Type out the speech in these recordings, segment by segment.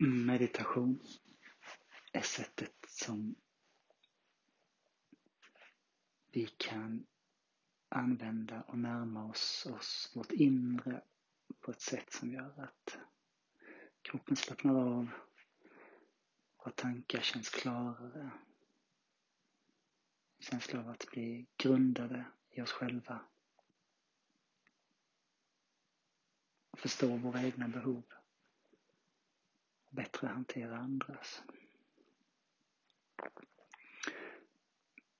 Mm, meditation är sättet som vi kan använda och närma oss, oss vårt inre på ett sätt som gör att kroppen slappnar av, våra tankar känns klarare, känsla av att bli grundade i oss själva. Förstå våra egna behov bättre hantera andras.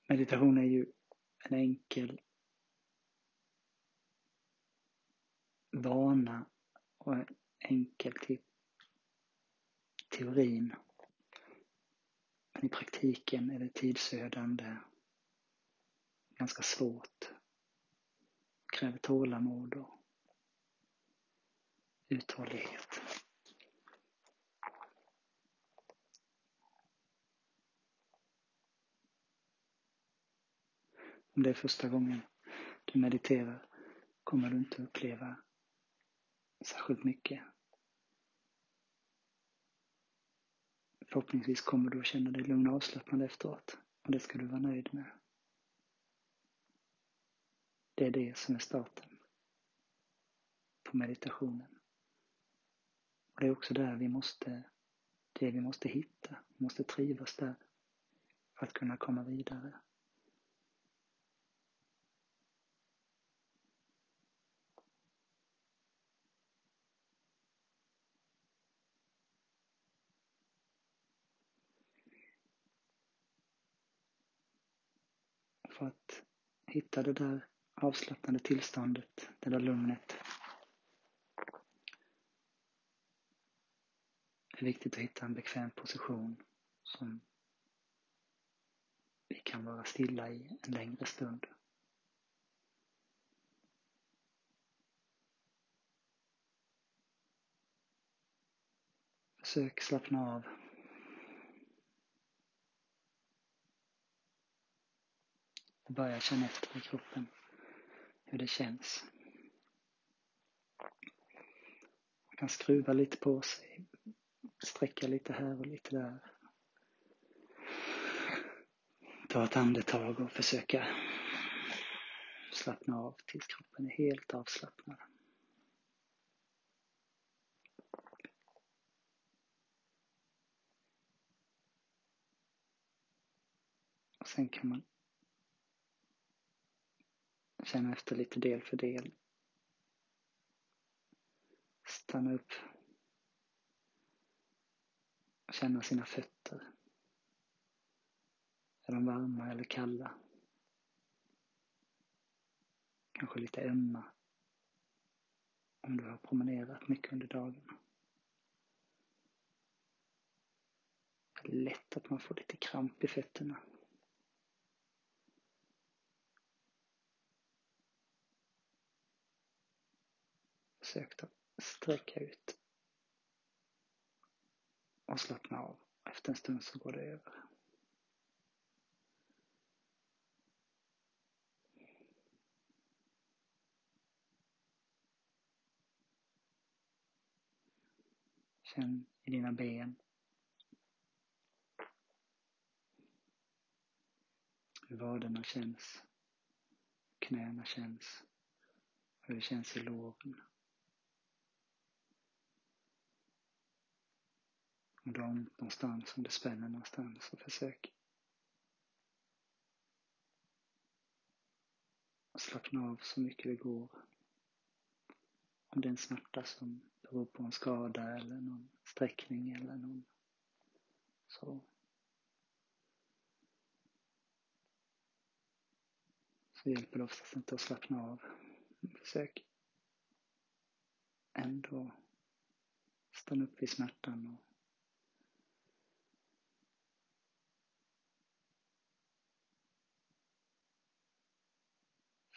Meditation är ju en enkel vana och enkel till teorin. Men i praktiken är det tidsödande, ganska svårt, kräver tålamod och uthållighet. Om det är första gången du mediterar kommer du inte uppleva särskilt mycket. Förhoppningsvis kommer du att känna dig lugn och avslappnad efteråt och det ska du vara nöjd med. Det är det som är starten på meditationen. Och det är också där vi måste, det vi måste hitta, vi måste trivas där för att kunna komma vidare. För att hitta det där avslappnade tillståndet, det där lugnet. Det är viktigt att hitta en bekväm position som vi kan vara stilla i en längre stund. Försök slappna av och börja känna efter i kroppen hur det känns. Man kan skruva lite på sig, sträcka lite här och lite där. Ta ett andetag och försöka slappna av tills kroppen är helt avslappnad. Och sen kan man Känna efter lite del för del. Stanna upp. Känna sina fötter. Är de varma eller kalla? Kanske lite ömma. Om du har promenerat mycket under dagen. Det är lätt att man får lite kramp i fötterna. Försök att sträcka ut och slappna av. Efter en stund så går det över. Känn i dina ben. Hur vaderna känns. Knäna känns. Hur det känns i låren. Om du har ont någonstans, om det spänner någonstans, så försök slappna av så mycket det går. Om det är en smärta som beror på en skada eller någon sträckning eller någon så. Så hjälper det oftast inte att slappna av. Försök ändå stanna upp vid smärtan och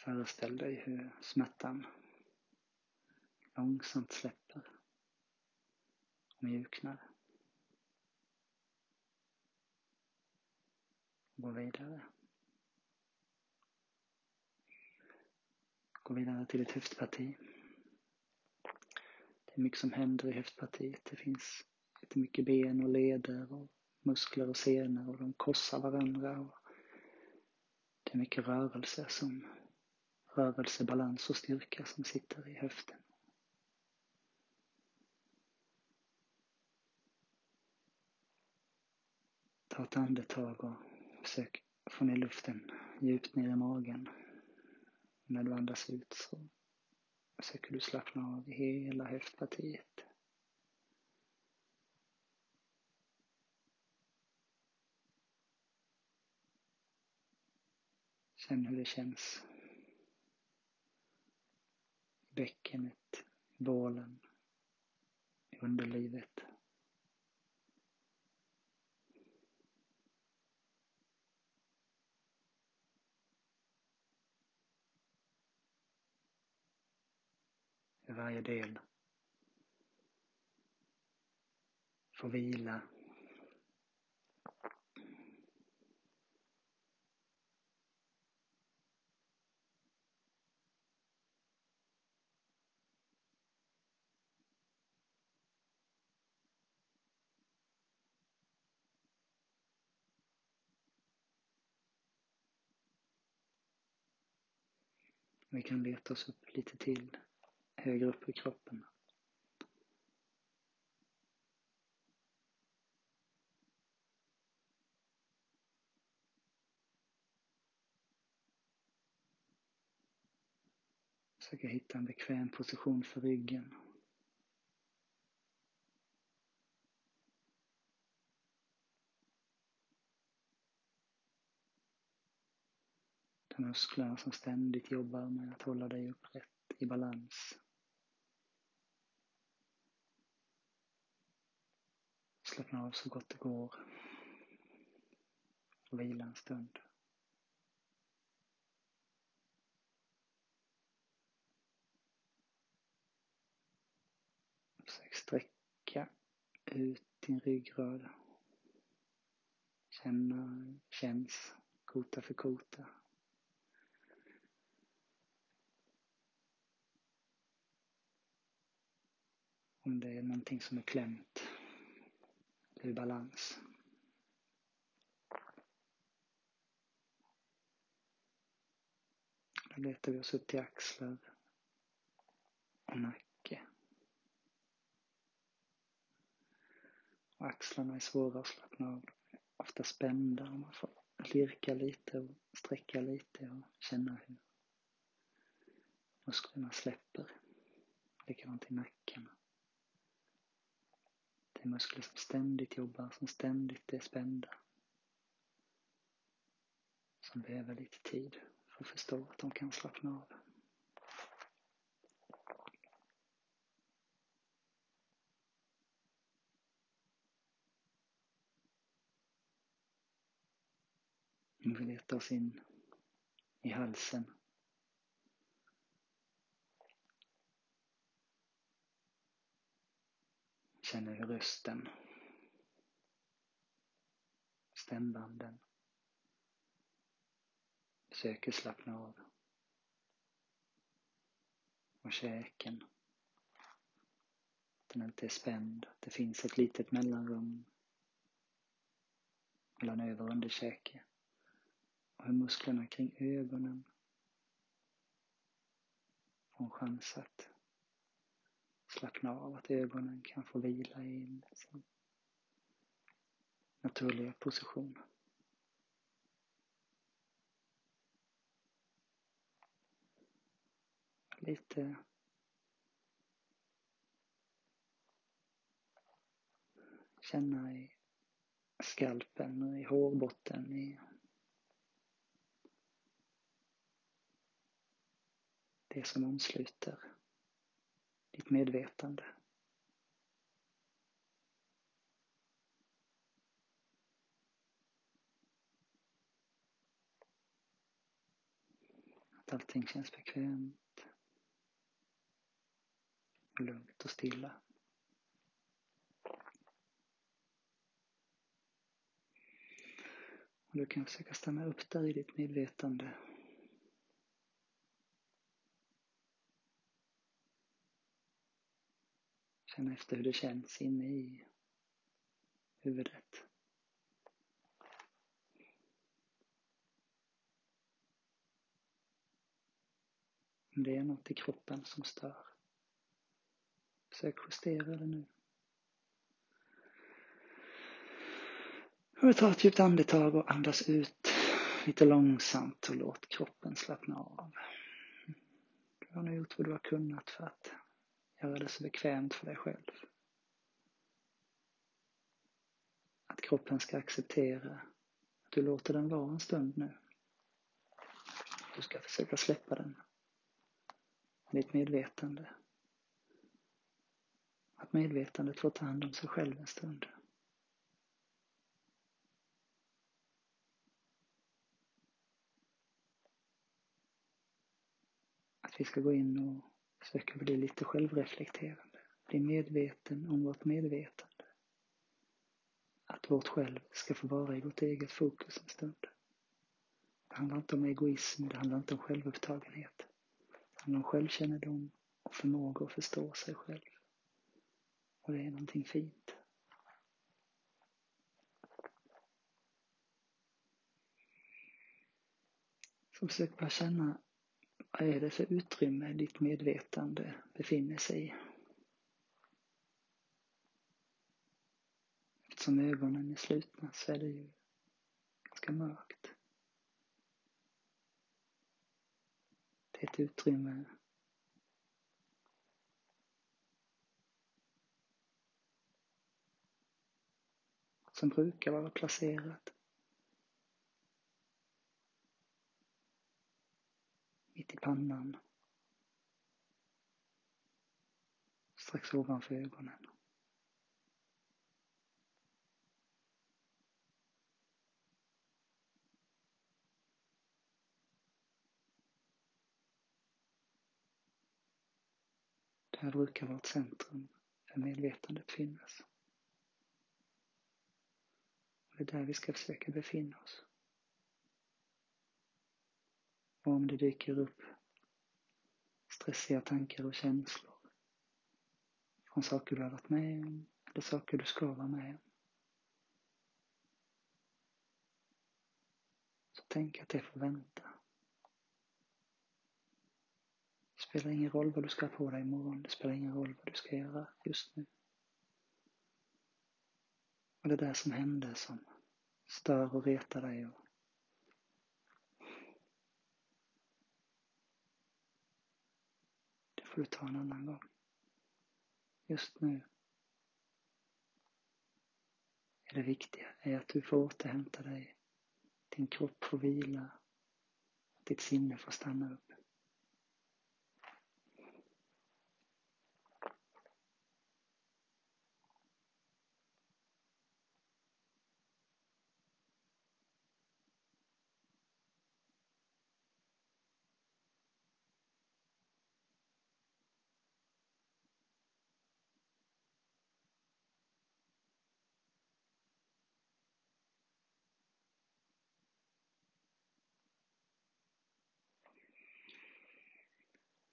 Föreställ dig hur smärtan långsamt släpper och mjuknar. Gå vidare. Gå vidare till ditt höftparti. Det är mycket som händer i höftpartiet. Det finns jättemycket ben och leder och muskler och senor och de korsar varandra. Och det är mycket rörelse som rörelse, balans och styrka som sitter i höften. Ta ett andetag och försök få ner luften djupt ner i magen. När du andas ut så försöker du slappna av i hela höftpartiet. Känn hur det känns bäckenet, bålen, underlivet. I varje del får vila Vi kan leta oss upp lite till, högre upp i kroppen. Försöka hitta en bekväm position för ryggen. Musklerna som ständigt jobbar med att hålla dig upprätt i balans. Slappna av så gott det går. Och vila en stund. Försök sträcka ut din ryggrad. Känna, känns kota för kota. Om det är någonting som är klämt ur balans. Då letar vi oss upp till axlar och nacke. Och axlarna är svåra att slappna av. Ofta spända och man får lirka lite och sträcka lite och känna hur musklerna släpper. Likadant i nacken. Det är muskler som ständigt jobbar, som ständigt är spända. Som behöver lite tid för att förstå att de kan slappna av. Vi letar oss in i halsen. Känner rösten, stämbanden försöker slappna av. Och käken. Den inte är spänd. Det finns ett litet mellanrum mellan över och underkäke. Och hur musklerna kring ögonen får en chans att slappna av, att ögonen kan få vila i sin naturliga position. Lite känna i skalpen och i hårbotten, i det som omsluter ditt medvetande. Att allting känns bekvämt och lugnt och stilla. Och du kan försöka stanna upp där i ditt medvetande Känn efter hur det känns inne i huvudet. Om det är något i kroppen som stör, försök justera det nu. Och ta ett djupt andetag och andas ut lite långsamt och låt kroppen slappna av. Du har nu gjort vad du har kunnat för att göra det så bekvämt för dig själv. Att kroppen ska acceptera att du låter den vara en stund nu. Du ska försöka släppa den. Ditt medvetande. Att medvetandet får ta hand om sig själv en stund. Att vi ska gå in och försöka bli lite självreflekterande. Bli medveten om vårt medvetande. Att vårt själv ska få vara i vårt eget fokus en stund. Det handlar inte om egoism, det handlar inte om självupptagenhet. Det handlar om självkännedom och förmåga att förstå sig själv. Och det är någonting fint. Så försök bara känna vad är det för utrymme ditt medvetande befinner sig i? Eftersom ögonen är slutna så är det ju ganska mörkt. Det är ett utrymme som brukar vara placerat mitt i pannan. Strax ovanför ögonen. Där brukar vårt centrum för medvetandet finnas. Och det är där vi ska försöka befinna oss. Och om det dyker upp stressiga tankar och känslor från saker du har varit med om eller saker du ska vara med om. Så tänk att det får vänta. Det spelar ingen roll vad du ska ha på dig imorgon. Det spelar ingen roll vad du ska göra just nu. Och det där som hände som stör och retar dig och får du ta en annan gång. Just nu är det viktiga är att du får återhämta dig. Din kropp får vila. Ditt sinne får stanna upp.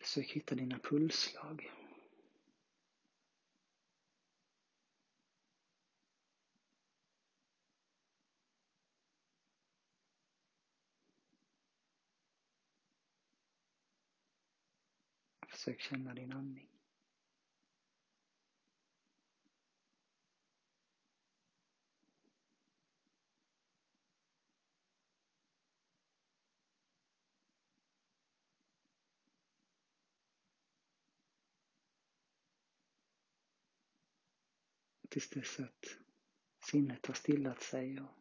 Försök hitta dina pulsslag. Försök känna din andning. Tills dess att sinnet har stillat sig och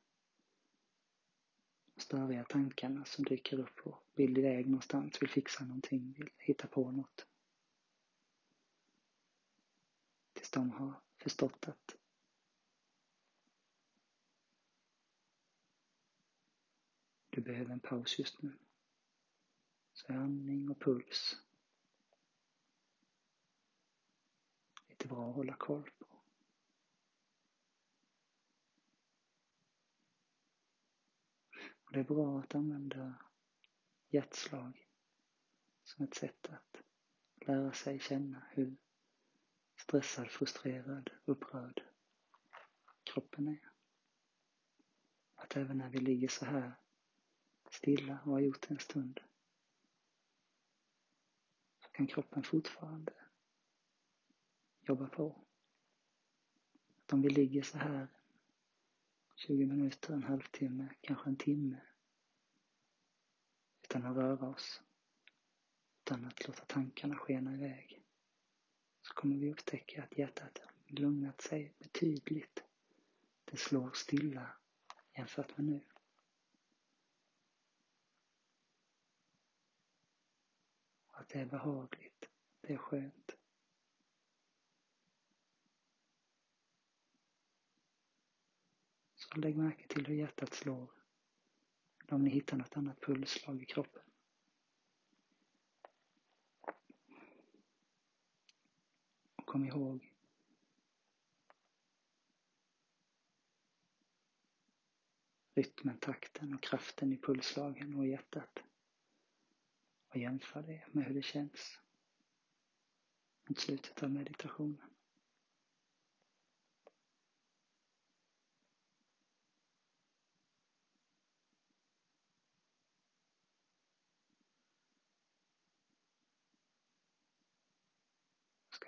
störiga tankarna som dyker upp och vill iväg någonstans, vill fixa någonting, vill hitta på något. Tills de har förstått att du behöver en paus just nu. Så andning och puls lite bra att hålla koll Och det är bra att använda hjärtslag som ett sätt att lära sig känna hur stressad, frustrerad, upprörd kroppen är. Att även när vi ligger så här stilla och har gjort det en stund så kan kroppen fortfarande jobba på. Att om vi ligger så här 20 minuter, en halvtimme, kanske en timme utan att röra oss, utan att låta tankarna skena iväg så kommer vi upptäcka att hjärtat lugnat sig betydligt. Det slår stilla jämfört med nu. Att det är behagligt, det är skönt. Så lägg märke till hur hjärtat slår. Om ni hittar något annat pulsslag i kroppen. Och kom ihåg rytmen, takten och kraften i pulsslagen och hjärtat. Och jämför det med hur det känns mot slutet av meditationen.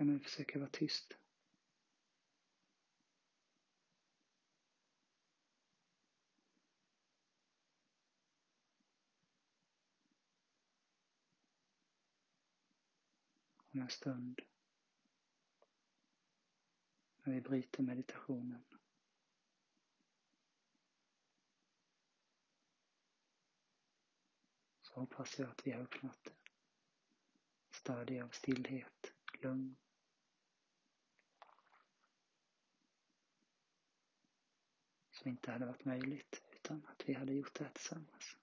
Kan du försöka vara tyst. om en stund när vi bryter meditationen. Så hoppas jag att vi har uppnått det. Stadie av stillhet, lugn. Som inte hade varit möjligt utan att vi hade gjort det här tillsammans.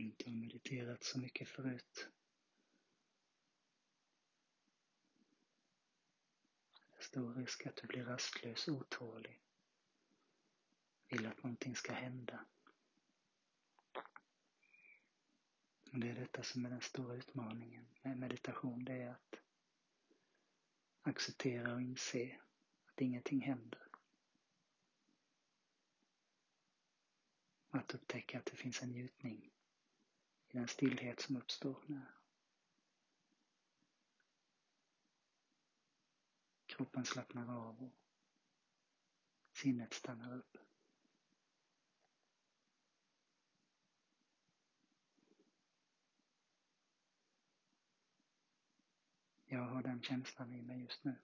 Om du inte har mediterat så mycket förut. Det är stor risk att du blir rastlös, otålig. Vill att någonting ska hända. Och det är detta som är den stora utmaningen med meditation. Det är att acceptera och inse att ingenting händer. Att upptäcka att det finns en njutning i den stillhet som uppstår när kroppen slappnar av och sinnet stannar upp. Jag har den känslan i mig just nu.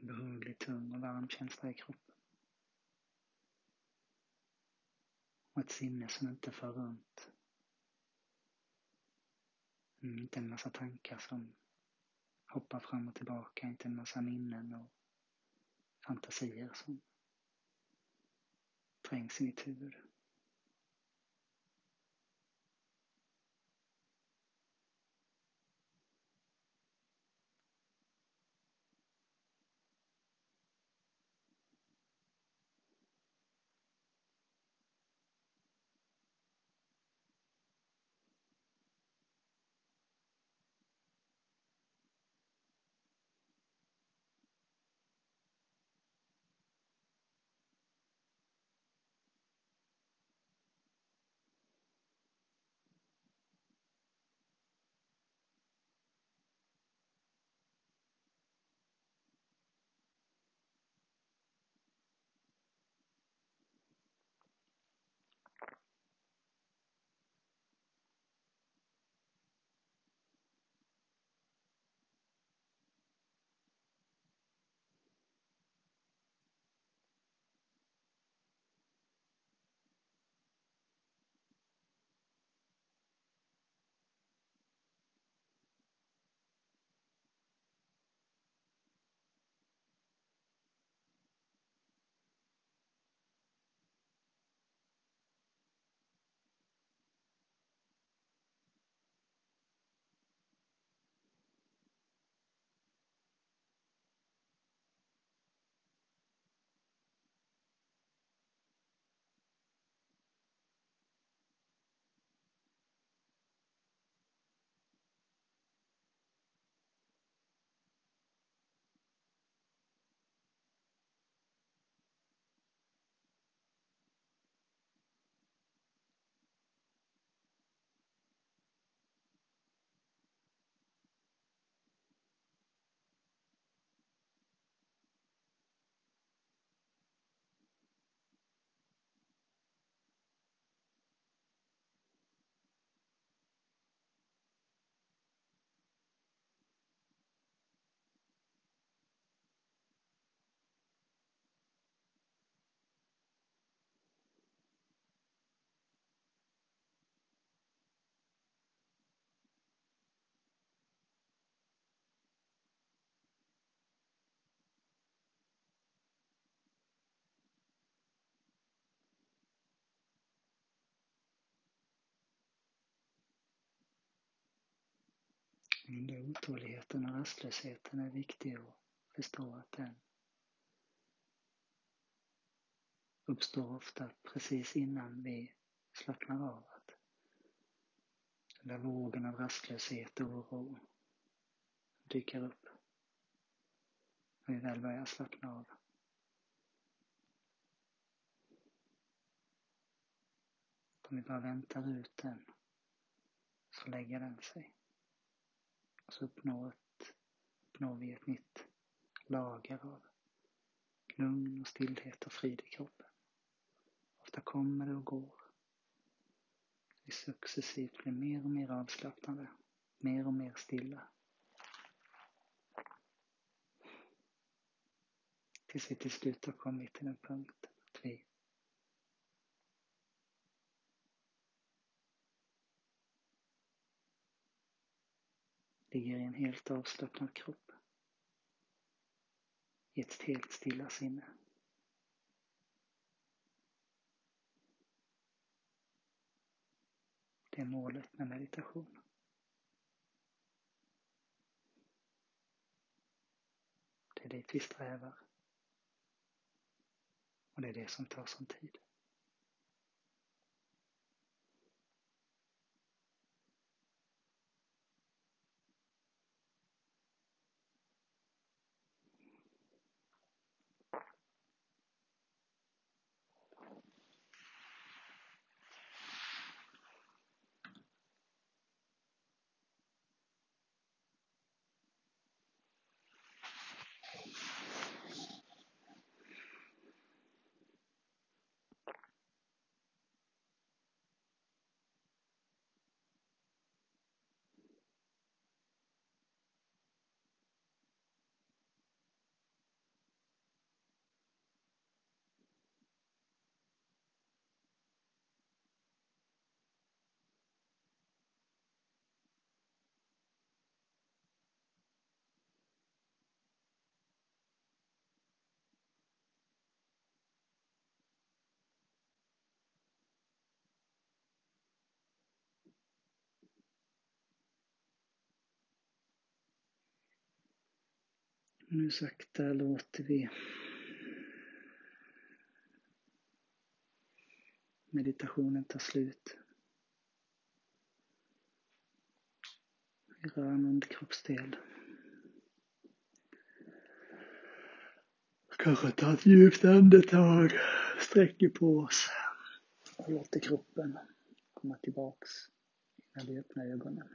En behaglig, tung och varm känsla i kroppen. Och ett sinne som inte för runt. Mm, inte en massa tankar som hoppar fram och tillbaka, inte en massa minnen och fantasier som trängs i mitt huvud. Den där otåligheten och rastlösheten är viktig att förstå att den uppstår ofta precis innan vi slappnar av. Att den där vågen av rastlöshet och oro dyker upp när vi väl börjar slappna av. Om vi bara väntar ut den så lägger den sig. Och så uppnår, ett, uppnår vi ett nytt lager av lugn och stillhet och frid i kroppen. Ofta kommer det och går. Vi successivt blir mer och mer avslappnade, mer och mer stilla. Tills vi till slut har kommit till en punkt att vi ligger i en helt avslappnad kropp. I ett helt stilla sinne. Det är målet med meditation. Det är dit vi strävar. Och det är det som tar sån tid. Nu sakta låter vi meditationen ta slut. Vi rör en underkroppsdel. Kanske ta ett djupt andetag, sträcker på oss och låter kroppen komma tillbaks när vi öppnar ögonen.